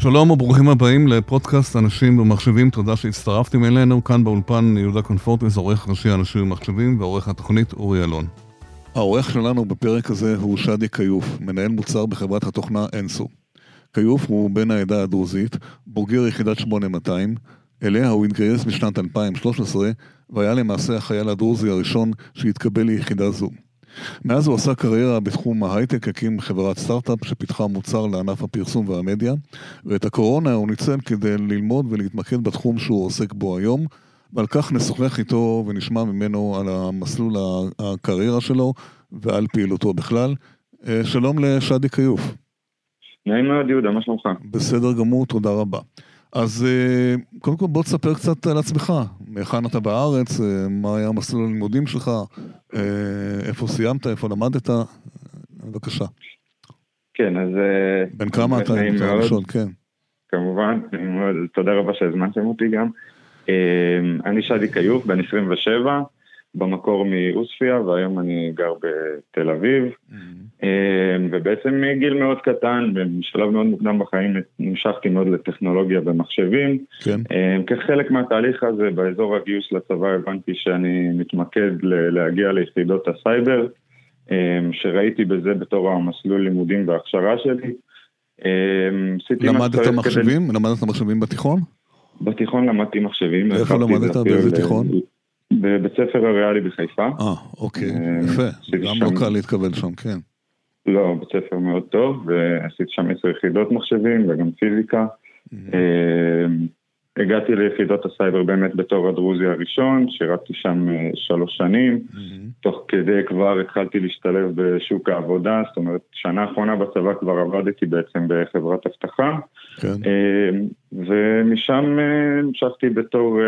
שלום וברוכים הבאים לפודקאסט אנשים במחשבים, תודה שהצטרפתם אלינו. כאן באולפן יהודה קונפורטס, עורך ראשי אנשים במחשבים ועורך התוכנית אורי אלון. העורך שלנו בפרק הזה הוא שדי כיוף, מנהל מוצר בחברת התוכנה אנסו. כיוף הוא בן העדה הדרוזית, בוגר יחידת 8200, אליה הוא התגייס בשנת 2013, והיה למעשה החייל הדרוזי הראשון שהתקבל ליחידה זו. מאז הוא עשה קריירה בתחום ההייטק, הקים חברת סטארט-אפ שפיתחה מוצר לענף הפרסום והמדיה, ואת הקורונה הוא ניצל כדי ללמוד ולהתמקד בתחום שהוא עוסק בו היום, ועל כך נשוחח איתו ונשמע ממנו על המסלול הקריירה שלו ועל פעילותו בכלל. אה, שלום לשאדי כיוף. נעים מאוד יהודה, מה שלומך? בסדר גמור, תודה רבה. אז אה, קודם כל בוא תספר קצת על עצמך, מהיכן אתה בארץ, אה, מה היה מסלול הלימודים שלך, אה, איפה סיימת, איפה למדת, בבקשה. כן, אז... בן כמה אתה, אם אתה ראשון, כן. כמובן, תודה רבה שהזמנתם אותי גם. אני שדי כיוף, בן 27, במקור מעוספיא, והיום אני גר בתל אביב. Mm-hmm. ובעצם מגיל מאוד קטן, בשלב מאוד מוקדם בחיים, נמשכתי מאוד לטכנולוגיה ומחשבים. כן. אמ, כחלק מהתהליך הזה, באזור הגיוס לצבא הבנתי שאני מתמקד להגיע ליחידות הסייבר, אמ, שראיתי בזה בתור המסלול לימודים והכשרה שלי. למדת מחשבים? כדי... למדת מחשבים בתיכון? בתיכון למדתי מחשבים. איפה למדת? באיזה תיכון? בבית ספר הריאלי בחיפה. אה, אוקיי, אה, יפה. גם לא קל להתקבל שם, כן. לא, בית ספר מאוד טוב, ועשיתי שם עשר יחידות מחשבים וגם פיזיקה. הגעתי ליחידות הסייבר באמת בתור הדרוזי הראשון, שירתתי שם אה, שלוש שנים, mm-hmm. תוך כדי כבר התחלתי להשתלב בשוק העבודה, זאת אומרת, שנה האחרונה בצבא כבר עבדתי בעצם בחברת אבטחה, כן. אה, ומשם אה, המשכתי בתור,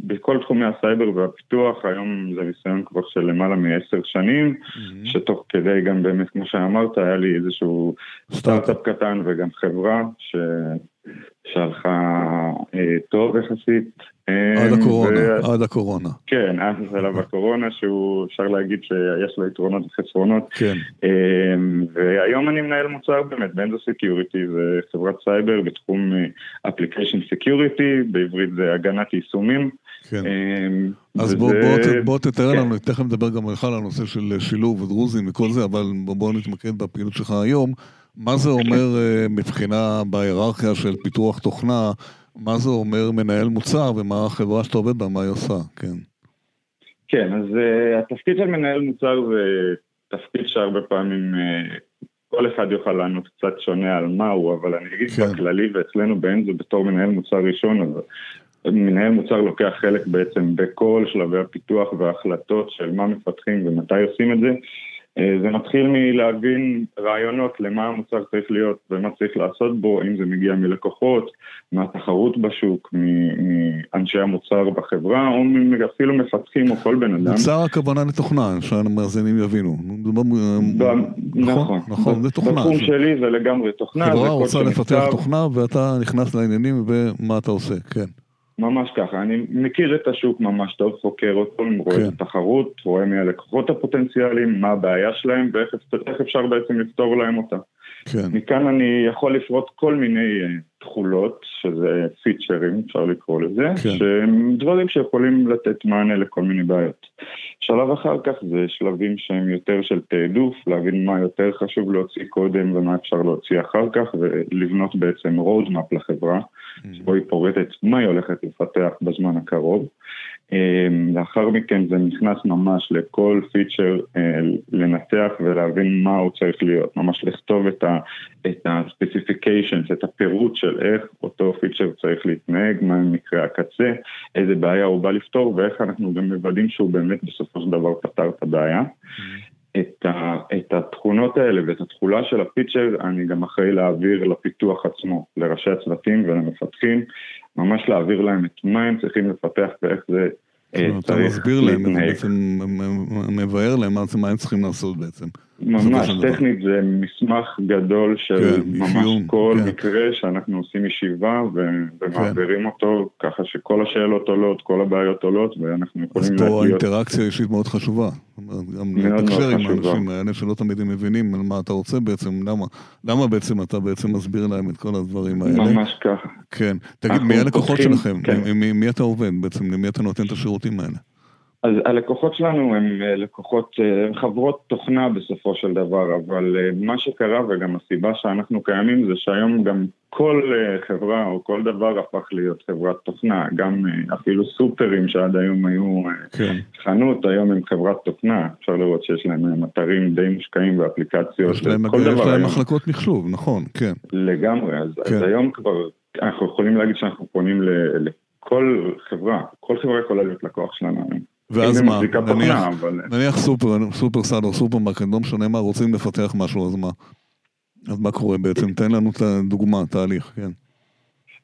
בכל תחומי הסייבר והפיתוח, היום זה ניסיון כבר של למעלה מעשר שנים, mm-hmm. שתוך כדי גם באמת, כמו שאמרת, היה לי איזשהו סטארט-אפ קטן וגם חברה, ש... שהלכה אה, טוב יחסית. אה, עד הקורונה, ו... עד הקורונה. כן, עד שלב הקורונה, שהוא אפשר להגיד שיש לו יתרונות וחסרונות. כן. אה, והיום אני מנהל מוצר באמת, ב Enso Security, זה חברת סייבר בתחום application security, בעברית זה הגנת יישומים. כן. אז בוא, בוא, בוא תתאר כן. לנו, תכף נדבר גם לך על הנושא של שילוב ודרוזים וכל זה, אבל בוא נתמקד בפעילות שלך היום. מה זה אומר אה, מבחינה בהיררכיה של פיתוח תוכנה, מה זה אומר מנהל מוצר ומה החברה שאתה עובד בה, מה היא עושה, כן. כן, אז uh, התפקיד של מנהל מוצר זה תפקיד שהרבה פעמים uh, כל אחד יוכל לענות קצת שונה על מה הוא, אבל אני אגיד כן. בכללי ואצלנו באנזו בתור מנהל מוצר ראשון, אז מנהל מוצר לוקח חלק בעצם בכל שלבי הפיתוח וההחלטות של מה מפתחים ומתי עושים את זה. אה, זה מתחיל מלהבין רעיונות למה המוצר צריך להיות ומה צריך לעשות בו, אם זה מגיע מלקוחות, מהתחרות בשוק, מאנשי המוצר בחברה, או אפילו מפתחים או כל בן אדם. מוצר הכוונה לתוכנה, שהמאזינים יבינו. נכון, נכון, זה תוכנה. בתחום שלי זה לגמרי תוכנה. חברה רוצה לפתח תוכנה ואתה נכנס לעניינים ומה אתה עושה, כן. ממש ככה, אני מכיר את השוק ממש טוב, חוקר אותו, רואה כן. את התחרות, רואה מי הלקוחות הפוטנציאליים, מה הבעיה שלהם ואיך אפשר בעצם לפתור להם אותה. כן. מכאן אני יכול לפרוט כל מיני אה, תכולות, שזה פיצ'רים, אפשר לקרוא לזה, כן. שהם דברים שיכולים לתת מענה לכל מיני בעיות. שלב אחר כך זה שלבים שהם יותר של תעדוף, להבין מה יותר חשוב להוציא קודם ומה אפשר להוציא אחר כך, ולבנות בעצם roadmap לחברה, mm-hmm. שבו היא פורטת מה היא הולכת לפתח בזמן הקרוב. אמ, לאחר מכן זה נכנס ממש לכל פיצ'ר אה, לנתח ולהבין מה הוא צריך להיות, ממש לכתוב את ה-specifications, את הפירוט של איך אותו פיצ'ר צריך להתנהג, מה הם מקרי הקצה, איזה בעיה הוא בא לפתור ואיך אנחנו גם מוודאים שהוא באמת בסופו של דבר פתר את הבעיה. את, ה, את התכונות האלה ואת התכולה של הפיצ'ר אני גם אחראי להעביר לפיתוח עצמו, לראשי הצוותים ולמפתחים, ממש להעביר להם את מה הם צריכים לפתח ואיך זה אתה מסביר להם, בעצם מבאר להם מה הם צריכים לעשות בעצם. ממש טכנית זה מסמך גדול של כן, ממש כל כן. מקרה שאנחנו עושים ישיבה ומעבירים כן. אותו ככה שכל השאלות עולות, כל הבעיות עולות ואנחנו יכולים להגיד... אז פה האינטראקציה האישית מאוד חשובה. גם לתקשר עם האנשים האלה שלא תמיד הם מבינים על מה אתה רוצה בעצם, למה, למה בעצם אתה בעצם מסביר להם את כל הדברים האלה. ממש ככה. כן. תגיד, מי הלקוחות שלכם? כן. מי אתה עובד בעצם? למי אתה נותן את השירותים האלה? אז הלקוחות שלנו הם אה, לקוחות, אה, הם חברות תוכנה בסופו של דבר, אבל אה, מה שקרה וגם הסיבה שאנחנו קיימים זה שהיום גם כל חברה או כל דבר הפך להיות חברת תוכנה, גם אפילו סופרים שעד היום היו כן. חנות, היום הם חברת תוכנה, אפשר לראות שיש להם אתרים די מושקעים ואפליקציות, יש להם, כל דבר יש להם מחלקות מחשוב, נכון, כן. לגמרי, אז, כן. אז היום כבר אנחנו יכולים להגיד שאנחנו פונים לכל חברה, כל חברה יכולה להיות לקוח שלנו היום. ואז מה, נניח, אבל... נניח סופר, סופר סאד או סופרמרקט, לא משנה מה, רוצים לפתח משהו, אז מה? אז מה קורה בעצם? תן לנו את הדוגמה, תהליך, כן.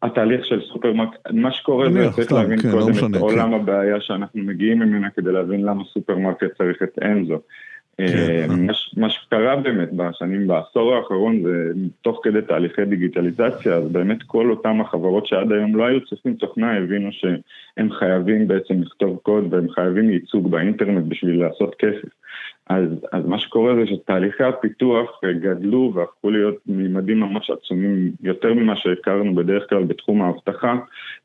התהליך של סופרמרקט, מה שקורה זה צריך להבין כן, לא קודם לא משנה, את עולם כן. הבעיה שאנחנו מגיעים ממנה כדי להבין למה סופרמרקט צריך את Enso. כן. אה, מה שקרה באמת בשנים, בעשור האחרון זה תוך כדי תהליכי דיגיטליזציה, אז באמת כל אותם החברות שעד היום לא היו צריכים תוכנה הבינו שהם חייבים בעצם לכתוב קוד והם חייבים ייצוג באינטרנט בשביל לעשות כסף. אז, אז מה שקורה זה שתהליכי הפיתוח גדלו והפכו להיות מימדים ממש עצומים יותר ממה שהכרנו בדרך כלל בתחום האבטחה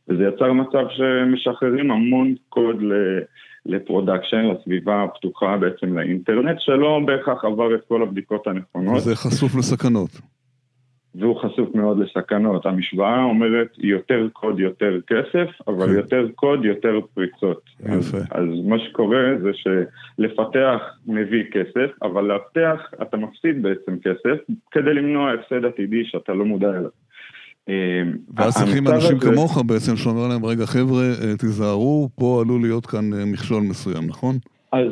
וזה יצר מצב שמשחררים המון קוד ל... ל production, לסביבה הפתוחה בעצם לאינטרנט, שלא בהכרח עבר את כל הבדיקות הנכונות. וזה חשוף לסכנות. והוא חשוף מאוד לסכנות. המשוואה אומרת יותר קוד, יותר כסף, אבל כן. יותר קוד, יותר פריצות. יפה. אז, אז מה שקורה זה שלפתח מביא כסף, אבל לאבטח אתה מפסיד בעצם כסף, כדי למנוע הפסד עתידי שאתה לא מודע אליו. אמ, ואז צריכים אנשים כמוך בעצם שאומר להם, רגע חבר'ה, אה, תיזהרו, פה עלול להיות כאן אה, מכשול מסוים, נכון? אז,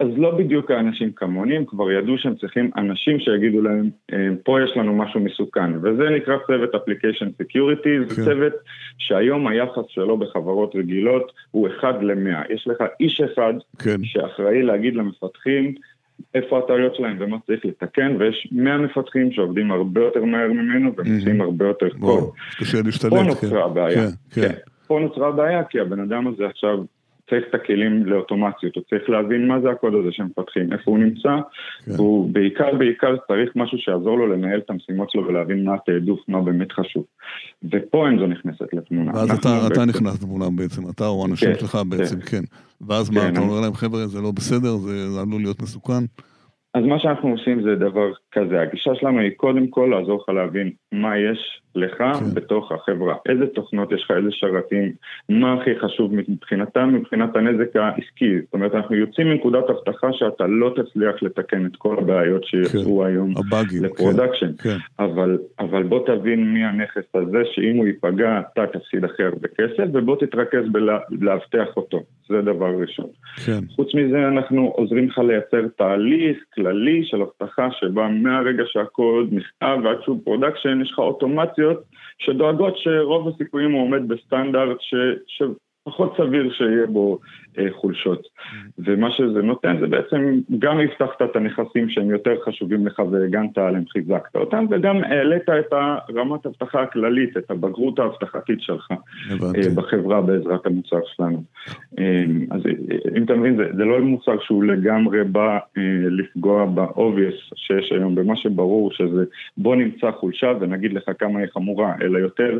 אז לא בדיוק האנשים כמוני, הם כבר ידעו שהם צריכים אנשים שיגידו להם, אה, פה יש לנו משהו מסוכן, וזה נקרא צוות Application Security, זה כן. צוות שהיום היחס שלו בחברות רגילות הוא אחד למאה. יש לך איש אחד כן. שאחראי להגיד למפתחים, איפה הטעויות שלהם ומה צריך לתקן, ויש 100 מפתחים שעובדים הרבה יותר מהר ממנו ומוצאים הרבה יותר. קשה להשתלט, כן. פה נוצרה הבעיה. כן, כן. כן. פה נוצרה הבעיה כי הבן אדם הזה עכשיו צריך את הכלים לאוטומציות, הוא צריך להבין מה זה הקוד הזה שמפתחים, איפה הוא נמצא, כן. והוא בעיקר בעיקר צריך משהו שיעזור לו לנהל את המשימות שלו ולהבין מה התעדוף, מה באמת חשוב. ופה אנזו נכנסת לתמונה. ואז אתה, בעצם... אתה נכנס לתמונה בעצם, אתה או האנשים כן, שלך בעצם, כן. כן. ואז כן, מה, אתה אומר להם, חבר'ה, זה לא בסדר, זה עלול להיות מסוכן? אז מה שאנחנו עושים זה דבר כזה, הגישה שלנו היא קודם כל לעזור לך להבין מה יש לך כן. בתוך החברה, איזה תוכנות יש לך, איזה שרתים, מה הכי חשוב מבחינתם, מבחינת הנזק העסקי. זאת אומרת, אנחנו יוצאים מנקודת הנחה שאתה לא תצליח לתקן את כל הבעיות שיצאו כן. היום הבאגים, ל production. כן. כן. אבל, אבל בוא תבין מי הנכס הזה, שאם הוא ייפגע, אתה תפסיד הכי הרבה כסף, ובוא תתרכז בלאבטח אותו. זה דבר ראשון. כן. חוץ מזה, אנחנו עוזרים לך לייצר תהליך כללי של אבטחה שבה מהרגע שהקוד נכתב ועד שהוא production, יש לך אוטומציות שדואגות שרוב הסיכויים הוא עומד בסטנדרט ש... פחות סביר שיהיה בו אה, חולשות. ומה שזה נותן זה בעצם גם אבטחת את הנכסים שהם יותר חשובים לך והגנת עליהם, חיזקת אותם, וגם העלית את הרמת האבטחה הכללית, את הבגרות האבטחתית שלך אה, בחברה בעזרת המוצר שלנו. אה, אז אה, אם אתה מבין, זה, זה לא מוצר שהוא לגמרי בא אה, לפגוע ב-obvious שיש היום, במה שברור שזה בוא נמצא חולשה ונגיד לך כמה היא חמורה, אלא יותר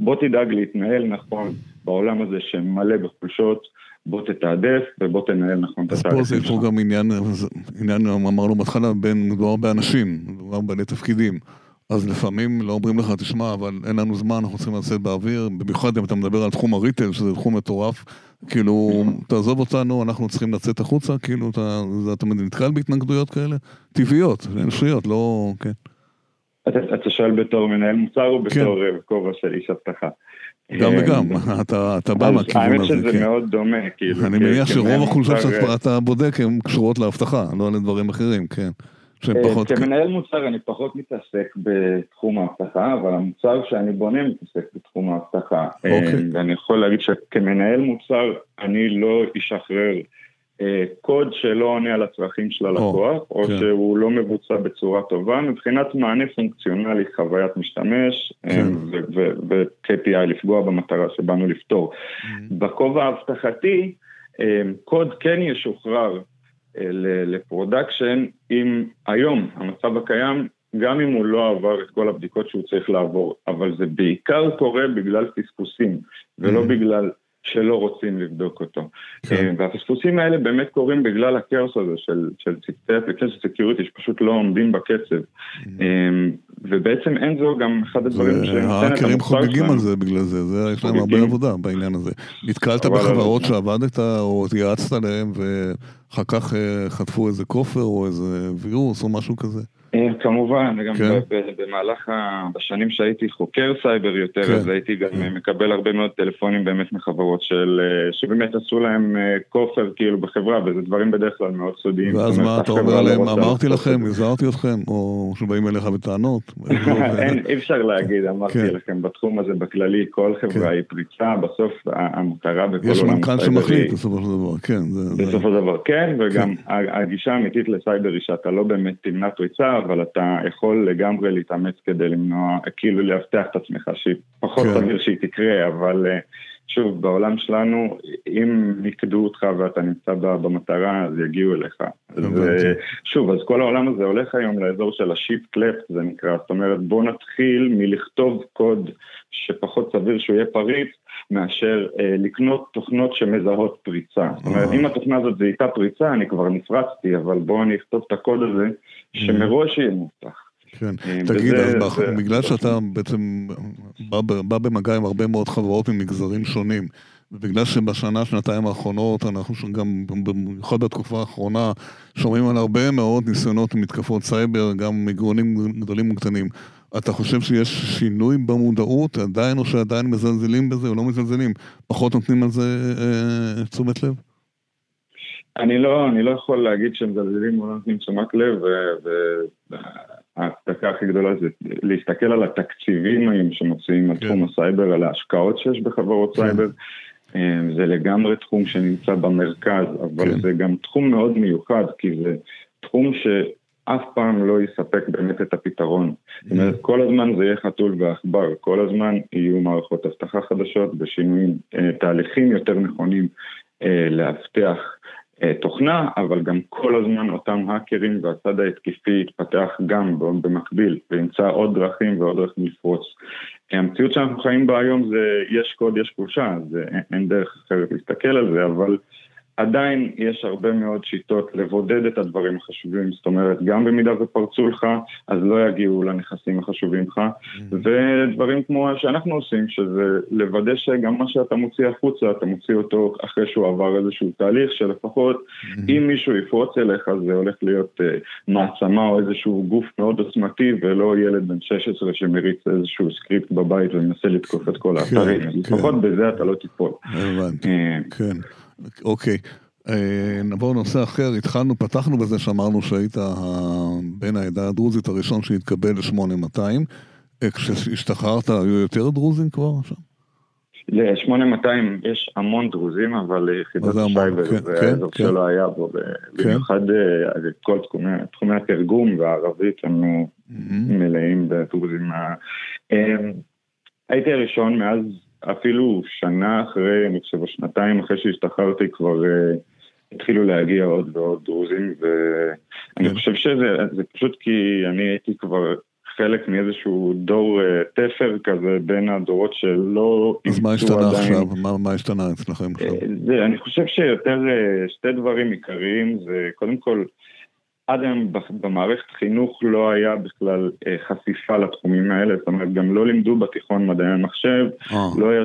בוא תדאג להתנהל נכון בעולם הזה שמלא בחולשות. בוא תתעדף ובוא תנהל נכון את התהליכים שלך. אז פה זה פה גם עניין, עניין אמרנו בהתחלה, בין מדובר באנשים, מדובר בעלי תפקידים. אז לפעמים לא אומרים לך, תשמע, אבל אין לנו זמן, אנחנו צריכים לצאת באוויר, במיוחד אם אתה מדבר על תחום הריטל, שזה תחום מטורף, כאילו, תעזוב אותנו, אנחנו צריכים לצאת החוצה, כאילו, אתה, אתה נתקל בהתנגדויות כאלה? טבעיות, אנושיות, לא, כן. אתה, אתה שואל בתור מנהל מוצר או כן. בתור כן. כובע של איש אבטחה? גם וגם, אתה בא מהכיוון הזה, האמת שזה כן. מאוד דומה, כאילו. אני מניח שרוב החולשות שאתה בודק הן קשורות לאבטחה, לא לדברים אחרים, כן. פחות... כמנהל מוצר אני פחות מתעסק בתחום האבטחה, אבל המוצר שאני בונה מתעסק בתחום האבטחה. אוקיי. ואני יכול להגיד שכמנהל מוצר אני לא אשחרר קוד שלא עונה על הצרכים של הלקוח, או כן. שהוא לא מבוצע בצורה טובה, מבחינת מענה פונקציונלי, חוויית משתמש, כן. ו-KPI לפגוע במטרה שבאנו לפתור. Mm-hmm. בכובע האבטחתי, קוד כן ישוחרר ל production אם היום המצב הקיים, גם אם הוא לא עבר את כל הבדיקות שהוא צריך לעבור, אבל זה בעיקר קורה בגלל פספוסים, ולא mm-hmm. בגלל שלא רוצים לבדוק אותו. כן. אה, והפספוסים האלה באמת קורים בגלל הכאוס הזה של, של צוותי application security שפשוט לא עומדים בקצב. Mm-hmm. אה, ובעצם אין זו גם אחד הדברים שנותן את שלנו. האקרים חוגגים על זה בגלל זה, זה יש להם הרבה עבודה בעניין הזה. נתקלת בחברות שעבדת או התייעצת עליהן ואחר כך אה, חטפו איזה כופר או איזה וירוס או משהו כזה? אה, כמובן, גם כן. במהלך, בשנים שהייתי חוקר סייבר יותר, כן. אז הייתי גם כן. מקבל הרבה מאוד טלפונים באמת מחברות של, אה, שבאמת עשו להם אה, כופר כאילו בחברה, וזה דברים בדרך כלל מאוד סודיים. ואז מה אתה אומר לא להם, אמרתי לכם, הזהרתי אתכם, או שבאים אליך בטענות? אין, אי אפשר להגיד, אמרתי כן. לכם, בתחום הזה בכללי, כל חברה כן. היא פריצה, בסוף המטרה בכל עולם. יש מנכ"ל שמחליט בסופו של דבר, כן. בסופו של דבר, כן, וגם כן. הגישה האמיתית לסייבר היא שאתה לא באמת תמנע פריצה, אבל אתה יכול לגמרי להתאמץ כדי למנוע, כאילו לאבטח את עצמך, שהיא פחות כן. סביר שהיא תקרה, אבל אה, שוב, בעולם שלנו, אם נקדו אותך ואתה נמצא במטרה, אז יגיעו אליך. שוב, אז כל העולם הזה הולך היום לאזור של השיפט לפט, זה נקרא, זאת אומרת, בוא נתחיל מלכתוב קוד שפחות סביר שהוא יהיה פריץ, מאשר אה, לקנות תוכנות שמזהות פריצה. זאת אומרת, אה. אם התוכנה הזאת זיהתה פריצה, אני כבר נפרצתי, אבל בואו אני אכתוב את הקוד הזה, שמראש יהיה מובטח. כן, אה, תגיד, אז בגלל שאתה בעצם בא במגע עם הרבה מאוד חברות ממגזרים שונים, ובגלל שבשנה, שנתיים האחרונות, אנחנו גם, במיוחד בתקופה האחרונה, שומעים על הרבה מאוד ניסיונות ומתקפות סייבר, גם מארגונים גדולים וקטנים. אתה חושב שיש שינוי במודעות, עדיין או שעדיין מזלזלים בזה או לא מזלזלים? פחות נותנים על זה אה, תשומת לב? אני לא, אני לא יכול להגיד שמזלזלים או לא נותנים תשומת לב, וההצדקה הכי גדולה זה להסתכל על התקציבים היום שמוציאים על כן. תחום הסייבר, על ההשקעות שיש בחברות כן. סייבר. אה, זה לגמרי תחום שנמצא במרכז, אבל כן. זה גם תחום מאוד מיוחד, כי זה תחום. אף פעם לא יספק באמת את הפתרון. זאת אומרת, כל הזמן זה יהיה חתול ועכבר, כל הזמן יהיו מערכות אבטחה חדשות בשינויים, אה, תהליכים יותר נכונים אה, לאבטח תוכנה, אבל גם כל הזמן אותם האקרים והצד ההתקפי יתפתח גם במקביל, וימצא עוד דרכים ועוד דרכים לפרוץ. המציאות שאנחנו חיים בה היום זה יש קוד, יש חולשה, אז אין דרך אחרת להסתכל על זה, אבל עדיין יש הרבה מאוד שיטות לבודד את הדברים החשובים, זאת אומרת, גם במידה ופרצו לך, אז לא יגיעו לנכסים החשובים לך, mm-hmm. ודברים כמו שאנחנו עושים, שזה לוודא שגם מה שאתה מוציא החוצה, אתה מוציא אותו אחרי שהוא עבר איזשהו תהליך, שלפחות mm-hmm. אם מישהו יפרוץ אליך, זה הולך להיות uh, מעצמה או איזשהו גוף מאוד עוצמתי, ולא ילד בן 16 שמריץ איזשהו סקריפט בבית ומנסה לתקוף את כל כן, האתרים, כן, לפחות כן. בזה אתה לא תיפול. הבנתי, אה, כן. אוקיי. אה, נעבור לנושא אחר, התחלנו, פתחנו בזה שאמרנו שהיית בן העדה הדרוזית הראשון שהתקבל ל-8200. אה, כשהשתחררת היו יותר דרוזים כבר שם? ל-8200 יש המון דרוזים, אבל יחידות הסייבר כן, זה כן, האזור כן. שלא היה בו, במיוחד אה, כל תחומי התרגום והערבית הם מלאים בדרוזים. הייתי הראשון מאז אפילו שנה אחרי, אני חושב, שנתיים אחרי שהשתחררתי כבר uh, התחילו להגיע עוד ועוד דרוזים, ואני כן. חושב שזה פשוט כי אני הייתי כבר חלק מאיזשהו דור uh, תפר כזה בין הדורות שלא... אז מה השתנה עדיין... עכשיו? מה, מה השתנה אצלכם עכשיו? Uh, זה, אני חושב שיותר uh, שתי דברים עיקריים, זה קודם כל... עד היום במערכת חינוך לא היה בכלל אה, חשיפה לתחומים האלה, זאת אומרת גם לא לימדו בתיכון מדעי המחשב, אה. לא היה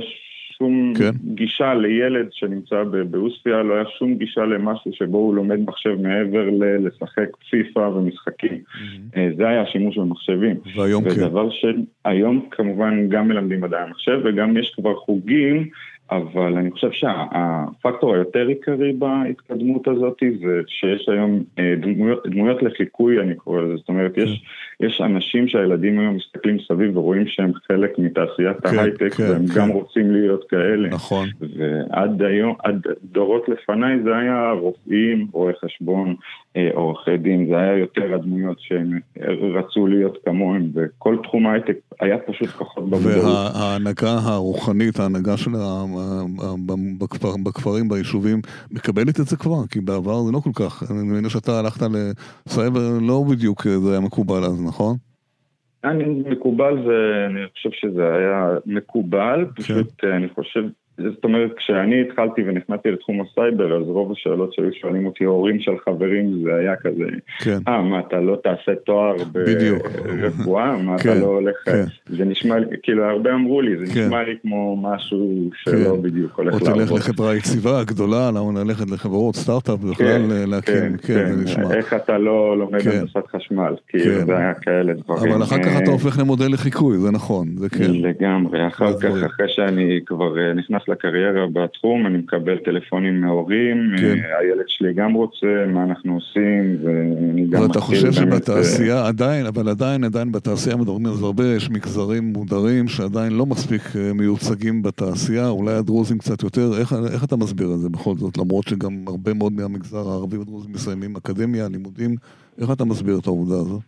שום כן. גישה לילד שנמצא בעוספיא, לא היה שום גישה למשהו שבו הוא לומד מחשב מעבר ל- לשחק פיפא ומשחקים. Mm-hmm. זה היה השימוש במחשבים. והיום כן. ודבר שהיום כמובן גם מלמדים מדעי המחשב וגם יש כבר חוגים אבל אני חושב שהפקטור היותר עיקרי בהתקדמות הזאת זה שיש היום אה, דמויות, דמויות לחיקוי, אני קורא לזה. זאת אומרת, יש, כן. יש אנשים שהילדים היום מסתכלים סביב ורואים שהם חלק מתעשיית כן, ההייטק, כן, והם כן. גם רוצים להיות כאלה. נכון. ועד היום, עד דורות לפניי זה היה רופאים, רואי חשבון, אה, עורכי דין, זה היה יותר הדמויות שהם רצו להיות כמוהם, וכל תחום ההייטק היה פשוט פחות במודעות. וההנהגה הרוחנית, ההנהגה של בכפר, בכפרים, ביישובים, מקבלת את זה כבר? כי בעבר זה לא כל כך. אני מבין שאתה הלכת לסייבר, לא בדיוק זה היה מקובל אז, נכון? אני מקובל, ואני חושב שזה היה מקובל, כן. פשוט אני חושב זאת אומרת, כשאני התחלתי ונכנסתי לתחום הסייבר, אז רוב השאלות שהיו שואלים אותי הורים של חברים, זה היה כזה, כן. אה, מה, אתה לא תעשה תואר ברפואה? מה, כן, אתה לא הולך... כן. זה נשמע לי, כאילו, הרבה אמרו לי, זה כן. נשמע לי כמו משהו שלא כן. בדיוק הולך לעבוד. או תלך לחברה יציבה, גדולה, למה ללכת לחברות סטארט-אפ בכלל כן, להקים, כן, כן, כן, זה נשמע. איך אתה לא לומד כן. הנדסת חשמל, כאילו, כן. זה היה כאלה דברים. אבל אחר כך אתה הופך למודל לחיקוי, זה נכון, זה כן. לגמרי, אחר כך, אחרי שאני כבר אה, נכנס לקריירה בתחום, אני מקבל טלפונים מהורים, כן. הילד שלי גם רוצה, מה אנחנו עושים, ואני גם ואתה חושב שבתעשייה אה, עדיין, אבל עדיין, עדיין בתעשייה מדברים על זה הרבה, יש מגזרים מודרים שעדיין לא מספיק אה, מיוצגים בתעשייה, אולי הדרוזים קצת יותר, איך, איך אתה מסביר את זה בכל זאת, למרות שגם הרבה מאוד מהמגזר הערבי והדרוזים מסיימים אקדמיה, לימודים, איך אתה מסביר את העובדה הזו?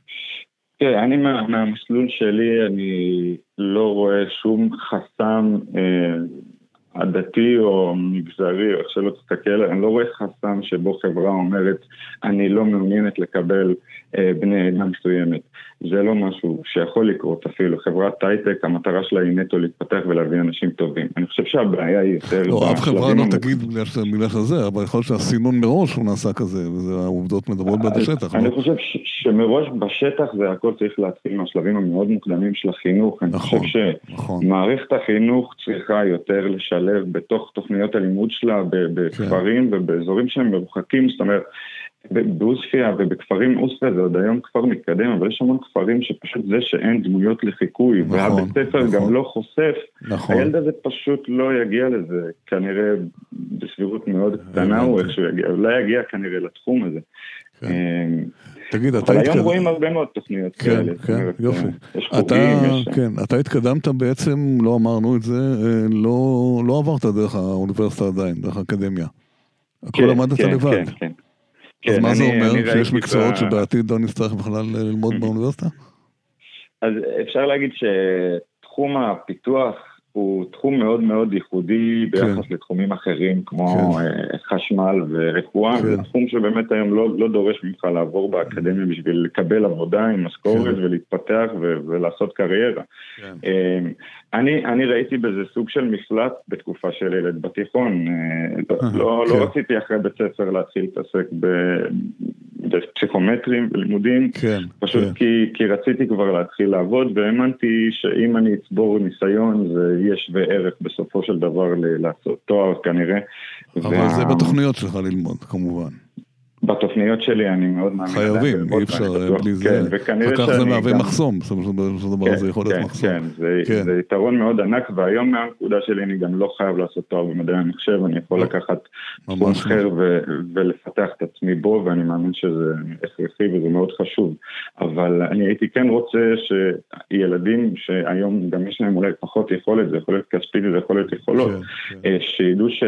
תראה, אני מה, מהמסלול שלי, אני לא רואה שום חסם אה, עדתי או מגזרי, או איך שלא תסתכל, אני לא רואה חסם שבו חברה אומרת, אני לא מעוניינת לקבל אה, בני עדה מסוימת. זה לא משהו שיכול לקרות אפילו. חברת הייטק, המטרה שלה היא נטו להתפתח ולהביא אנשים טובים. אני חושב שהבעיה היא יותר... לא, אף חברה לא תגיד מילה שזה, אבל יכול להיות שהסינון מראש הוא נעשה כזה, והעובדות מדברות בעד השטח. אני לא? חושב שמראש בשטח זה הכל צריך להתחיל מהשלבים המאוד מוקדמים של החינוך. אני חושב נכון, שמערכת נכון. החינוך צריכה יותר לשלב בתוך תוכניות הלימוד שלה בכפרים כן. ובאזורים שהם מרוחקים, זאת אומרת... בעוספיא ובכפרים, עוספיא זה עוד היום כפר מתקדם, אבל יש המון כפרים שפשוט זה שאין דמויות לחיקוי, נכון, והבית ספר נכון. גם לא חושף, נכון. הילד הזה פשוט לא יגיע לזה, כנראה בסבירות מאוד קטנה הוא איכשהו יגיע, לא יגיע כנראה לתחום הזה. כן. תגיד, אתה התקדמת... אבל היום רואים הרבה מאוד תוכניות כן, כאלה. כן, כן, יופי. יש חוגים, יש... כן, אתה התקדמת בעצם, לא אמרנו את זה, אה, לא, לא עברת דרך האוניברסיטה עדיין, דרך האקדמיה. הכל כן, למדת כן, לבד. אז מה זה אומר? שיש מקצועות שבעתיד לא נצטרך בכלל ללמוד באוניברסיטה? אז אפשר להגיד שתחום הפיתוח הוא תחום מאוד מאוד ייחודי ביחס כן. לתחומים אחרים כמו כן. אה, חשמל ורפואה, כן. תחום שבאמת היום לא, לא דורש ממך לעבור באקדמיה בשביל לקבל עבודה עם משכורת כן. ולהתפתח ו- ולעשות קריירה. כן. אה, אני, אני ראיתי בזה סוג של מפלט בתקופה של ילד בתיכון, אה, לא, לא כן. רציתי אחרי בית ספר להתחיל להתעסק בפסיכומטרים ולימודים, כן, פשוט כן. כי, כי רציתי כבר להתחיל לעבוד והאמנתי שאם אני אצבור ניסיון זה יהיה שווה ערך בסופו של דבר לעשות תואר כנראה. אבל וה... זה בתוכניות שלך ללמוד כמובן. בתוכניות שלי אני מאוד מאמין. חייבים, אי אפשר בלי זה. כן, וכנראה. זה מהווה מחסום, בסופו של דבר זה יכול להיות מחסום. כן, כן, זה יתרון מאוד ענק, והיום מהנקודה שלי אני גם לא חייב לעשות תואר במדעי המחשב, אני יכול לקחת תחום אחר ולפתח את עצמי בו, ואני מאמין שזה הכרחי וזה מאוד חשוב. אבל אני הייתי כן רוצה שילדים שהיום גם יש להם אולי פחות יכולת, זה יכול להיות כספית וזה יכול להיות יכולות, אה, שידעו ש...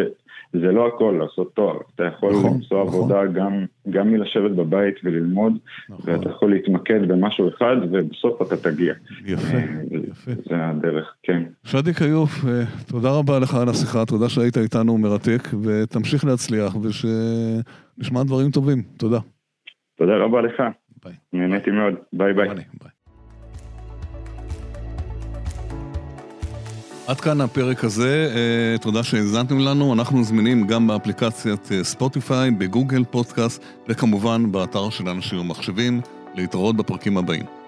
זה לא הכל לעשות תואר, אתה יכול נכון, למצוא נכון. עבודה גם, גם מלשבת בבית וללמוד, נכון. ואתה יכול להתמקד במשהו אחד ובסוף אתה תגיע. יפה, אה, יפה. זה הדרך, כן. שאדי כיוף, אה, תודה רבה לך על השיחה, תודה שהיית איתנו מרתק, ותמשיך להצליח ושנשמע דברים טובים, תודה. תודה רבה לך. ביי. נהניתי מאוד, ביי ביי. ביי. עד כאן הפרק הזה, אה, תודה שהאזנתם לנו, אנחנו זמינים גם באפליקציית אה, ספוטיפיי, בגוגל פודקאסט וכמובן באתר של אנשים ומחשבים, להתראות בפרקים הבאים.